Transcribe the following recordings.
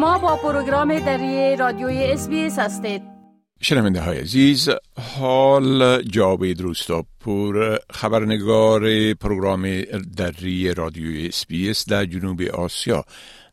شما با پروگرام دری رادیوی SBS هستید شنونده های عزیز حال جاوید روستاپور خبرنگار پروگرام دری رادیوی SBS در جنوب آسیا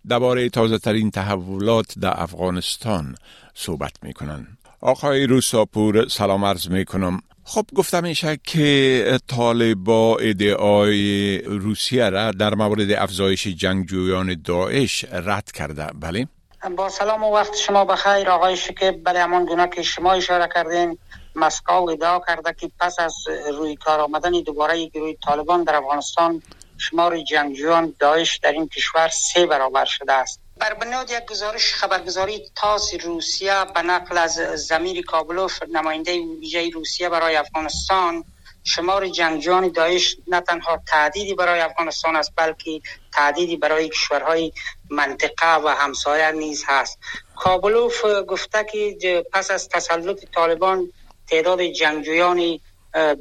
درباره تازه ترین تحولات در افغانستان صحبت می کنند. آقای روستاپور سلام عرض می کنم خب گفتم میشه که طالبا ادعای روسیه را در مورد افزایش جنگجویان داعش رد کرده بله؟ با سلام و وقت شما بخیر. آقای شکیب بله همان گونه که شما اشاره کردین مسکو ادعا کرده که پس از روی کار آمدن دوباره گروه طالبان در افغانستان شمار جنگجویان داعش در این کشور سه برابر شده است. بر بنیاد یک گزارش خبرگزاری تاس روسیه به نقل از زمیر کابلوف نماینده ویژه روسیه برای افغانستان شمار جنگجویان داعش نه تنها تعدیدی برای افغانستان است بلکه تعدیدی برای کشورهای منطقه و همسایه نیز هست. کابلوف گفته که پس از تسلط طالبان تعداد جنگجویان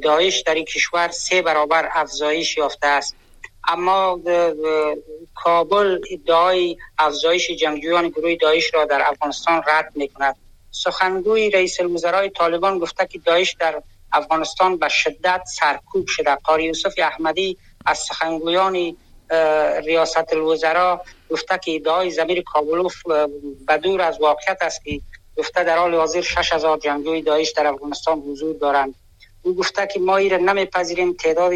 داعش در این کشور سه برابر افزایش یافته است. اما کابل ادعای افزایش جنگجویان گروه داعش را در افغانستان رد می کند سخنگوی رئیس الوزرای طالبان گفته که داعش در افغانستان به شدت سرکوب شده. قاری یوسف احمدی از سخنگویان ریاست الوزرا گفته که ادعای زمیر کابلوف بدور از واقعیت است که گفته در حال حاضر 6000 جنگجوی داعش در افغانستان حضور دارند. او گفته که ما ایره نمیپذیریم تعداد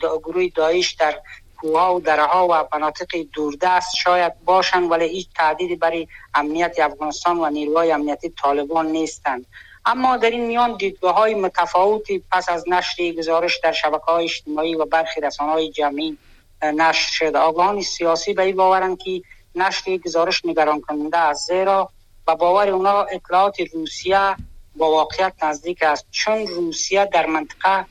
گروه داعش در کوها و درها و مناطق دوردست شاید باشند ولی هیچ تعدیدی برای امنیت افغانستان و نیروهای امنیتی طالبان نیستند. اما در این میان دیدگاه های متفاوتی پس از نشر گزارش در شبکه های اجتماعی و برخی رسانه های جمعی نشر شد آگاهان سیاسی به این باورند که نشر گزارش نگران کننده است زیرا به باور اونا اطلاعات روسیه با واقعیت نزدیک است. چون روسیه در منطقه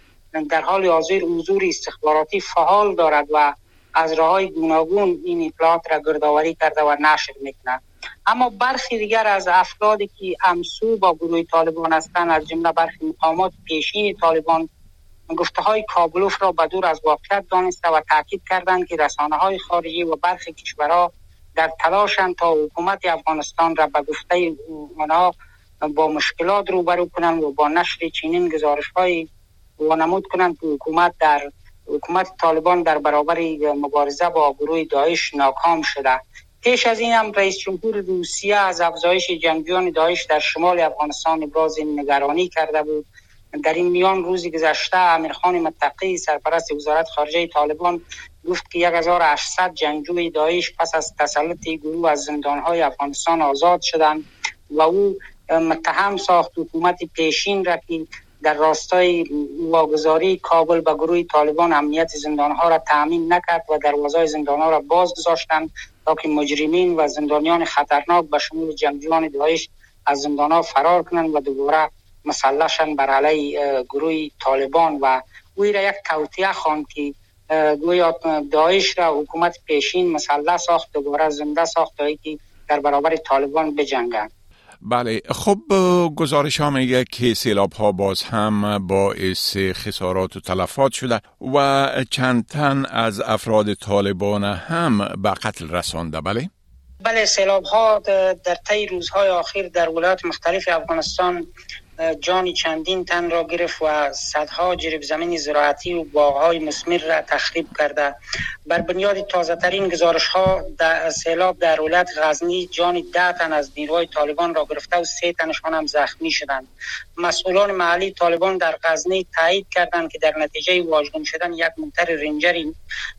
در حال حاضر حضور استخباراتی فعال دارد و از راه های گوناگون این اطلاعات را گردآوری کرده و نشر می‌کند. اما برخی دیگر از افرادی که امسو با گروه طالبان هستند از جمله برخی مقامات پیشین طالبان گفته های کابلوف را بدور از واقعیت دانسته و تاکید کردند که رسانه های خارجی و برخی کشورها در تلاشند تا حکومت افغانستان را به گفته آنها با مشکلات روبرو کنند و با نشر چنین گزارش های وانمود کنند که حکومت در حکومت طالبان در برابر مبارزه با گروه داعش ناکام شده. پیش از این هم رئیس جمهور روسیه از افزایش جنگجویان داعش در شمال افغانستان ابراز نگرانی کرده بود. در این میان روزی گذشته امیرخان متقی سرپرست وزارت خارجه طالبان گفت که 1800 جنگجوی داعش پس از تسلط گروه از زندانهای افغانستان آزاد شدند و او متهم ساخت حکومت پیشین را که در راستای واگذاری کابل به گروه طالبان امنیت زندانها را تأمین نکرد و دروازه زندانها را باز گذاشتند تا که مجرمین و زندانیان خطرناک به شمول جنگجویان داعش از زندانها فرار کنند و دوباره مسلحشن بر علیه گروه طالبان و اوی را یک توطیه خواند که گویا داعش را حکومت پیشین مسلح ساخت دوباره زنده ساخت تا که در برابر طالبان بجنگند. بله خب گزارش ها میگه که سیلاب ها باز هم باعث خسارات و تلفات شده و چند تن از افراد طالبان هم به قتل رسانده بله؟ بله سیلاب ها در طی روزهای آخر در ولایات مختلف افغانستان جان چندین تن را گرفت و صدها جریب زمین زراعتی و باغهای مسمر را تخریب کرده. بر بنیاد تازه ترین گزارش ها در سیلاب در ولایت غزنی جان ده تن از نیروهای طالبان را گرفته و سه تنشان هم زخمی شدند. مسئولان محلی طالبان در غزنی تایید کردند که در نتیجه واژگون شدن یک منتر رنجر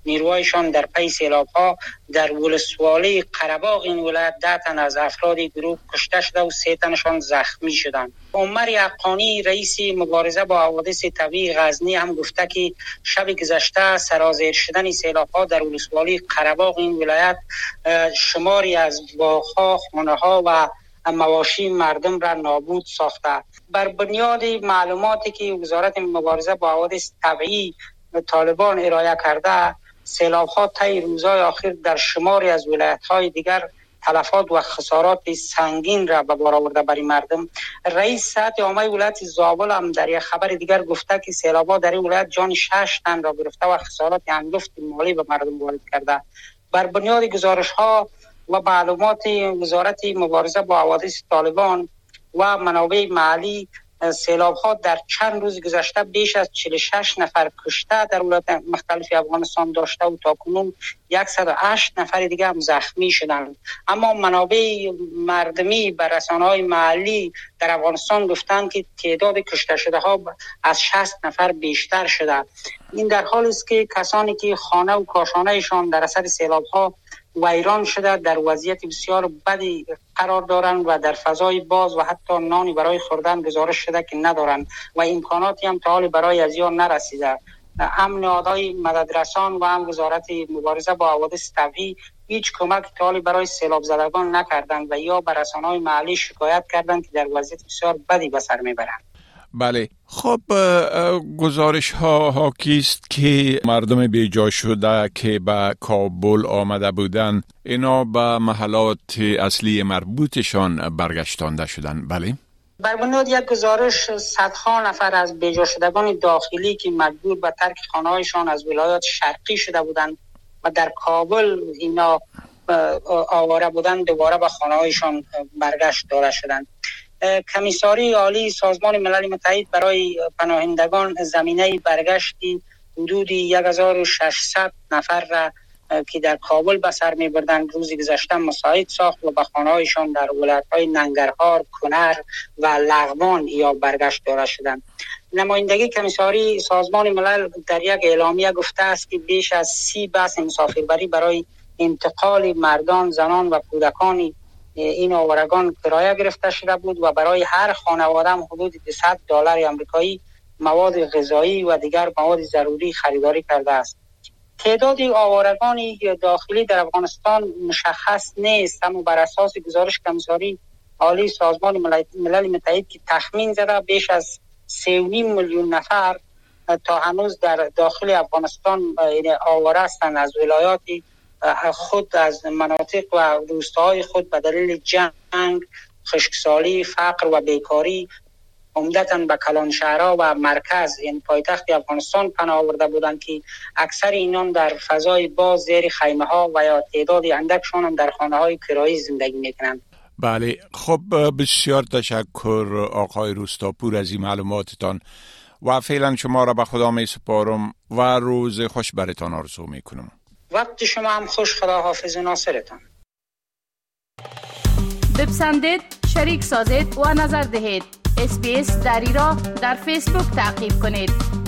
نیروهایشان در پی سیلاب ها در ولسوالی قرباغ این ولایت ده تن از افراد گروه کشته شده و سه تنشان زخمی شدند. عمر یقانی رئیس مبارزه با حوادث طبیعی غزنی هم گفته که شب گذشته سرازیر شدن سیلاب ها در ولسوالی قرباغ این ولایت شماری از باغها خانه ها و مواشی مردم را نابود ساخته. بر بنیاد معلوماتی که وزارت مبارزه با حوادث طبیعی طالبان ارائه کرده سیلاب ها طی روزهای آخر در شماری از ولایت های دیگر تلفات و خسارات سنگین را به بار آورده برای مردم. رئیس ساعت عامه ولایت زابل هم در یک خبر دیگر گفته که سیلابا در این ولایت جان شش تن را گرفته و خسارات انگفت مالی به مردم وارد کرده. بر بنیاد گزارش ها و معلومات وزارت مبارزه با حوادث طالبان و منابع محلی سیلاب ها در چند روز گذشته بیش از 46 نفر کشته در ولایت مختلف افغانستان داشته و تا کنون 108 نفر دیگه هم زخمی شدند. اما منابع مردمی بر رسانه های محلی در افغانستان گفتند که تعداد کشته شده ها از 60 نفر بیشتر شده. این در حالی است که کسانی که خانه و کاشانهشان در اثر سیلاب ها ویران شده در وضعیت بسیار بدی قرار دارند و در فضای باز و حتی نانی برای خوردن گزارش شده که ندارند و امکاناتی هم تا حال برای از نرسیده. هم نهادهای مددرسان و هم وزارت مبارزه با حوادث طبیعی هیچ کمک تا برای سیلاب زدگان نکردند و یا به رسانه‌های محلی شکایت کردند که در وضعیت بسیار بدی به سر می‌برند. بله. خب گزارش ها حاکیست که مردم بیجا شده که به کابل آمده بودند اینا به محلات اصلی مربوطشان برگشتانده شدن. بله. بر بنیاد یک گزارش صدها نفر از بیجا شدگان داخلی که مجبور به ترک خانهایشان از ولایات شرقی شده بودند و در کابل اینا آواره بودند دوباره به خانهایشان برگشت داره شدند. کمیساری عالی سازمان ملل متحد برای پناهندگان زمینه برگشتی حدود 1600 نفر را که در کابل به سر می بردن روزی گذشته مساعد ساخت و به خانهایشان در ولایت های ننگرهار، کنر و لغمان یا برگشت داره شدند. نمایندگی کمیساری سازمان ملل در یک اعلامیه گفته است که بیش از سی بس مسافربری برای انتقال مردان، زنان و کودکانی این آورگان کرایه گرفته شده بود و برای هر خانواده هم حدود 200 دلار آمریکایی مواد غذایی و دیگر مواد ضروری خریداری کرده است. تعداد آوارگان داخلی در افغانستان مشخص نیست اما بر اساس گزارش کمیساری عالی سازمان ملل متحد که تخمین زده بیش از 3.5 میلیون نفر تا هنوز در داخل افغانستان یعنی آواره هستند از ولایاتی خود از مناطق و روستاهای خود به دلیل جنگ خشکسالی فقر و بیکاری عمدتا به کلان شهرها و مرکز یعنی پایتخت افغانستان پناه آورده بودند که اکثر اینان در فضای باز زیر خیمه ها و یا تعداد اندکشان در خانه های کرایی زندگی می‌کنند. بله خب بسیار تشکر آقای روستاپور از این معلوماتتان و فعلا شما را به خدا می سپارم و روز خوش برتان آرزو می کنم. وقت شما هم خوش خدا حافظ ناصرتان. بپسندید شریک سازید و نظر دهید. اسپیس دری را در فیسبوک تعقیب کنید.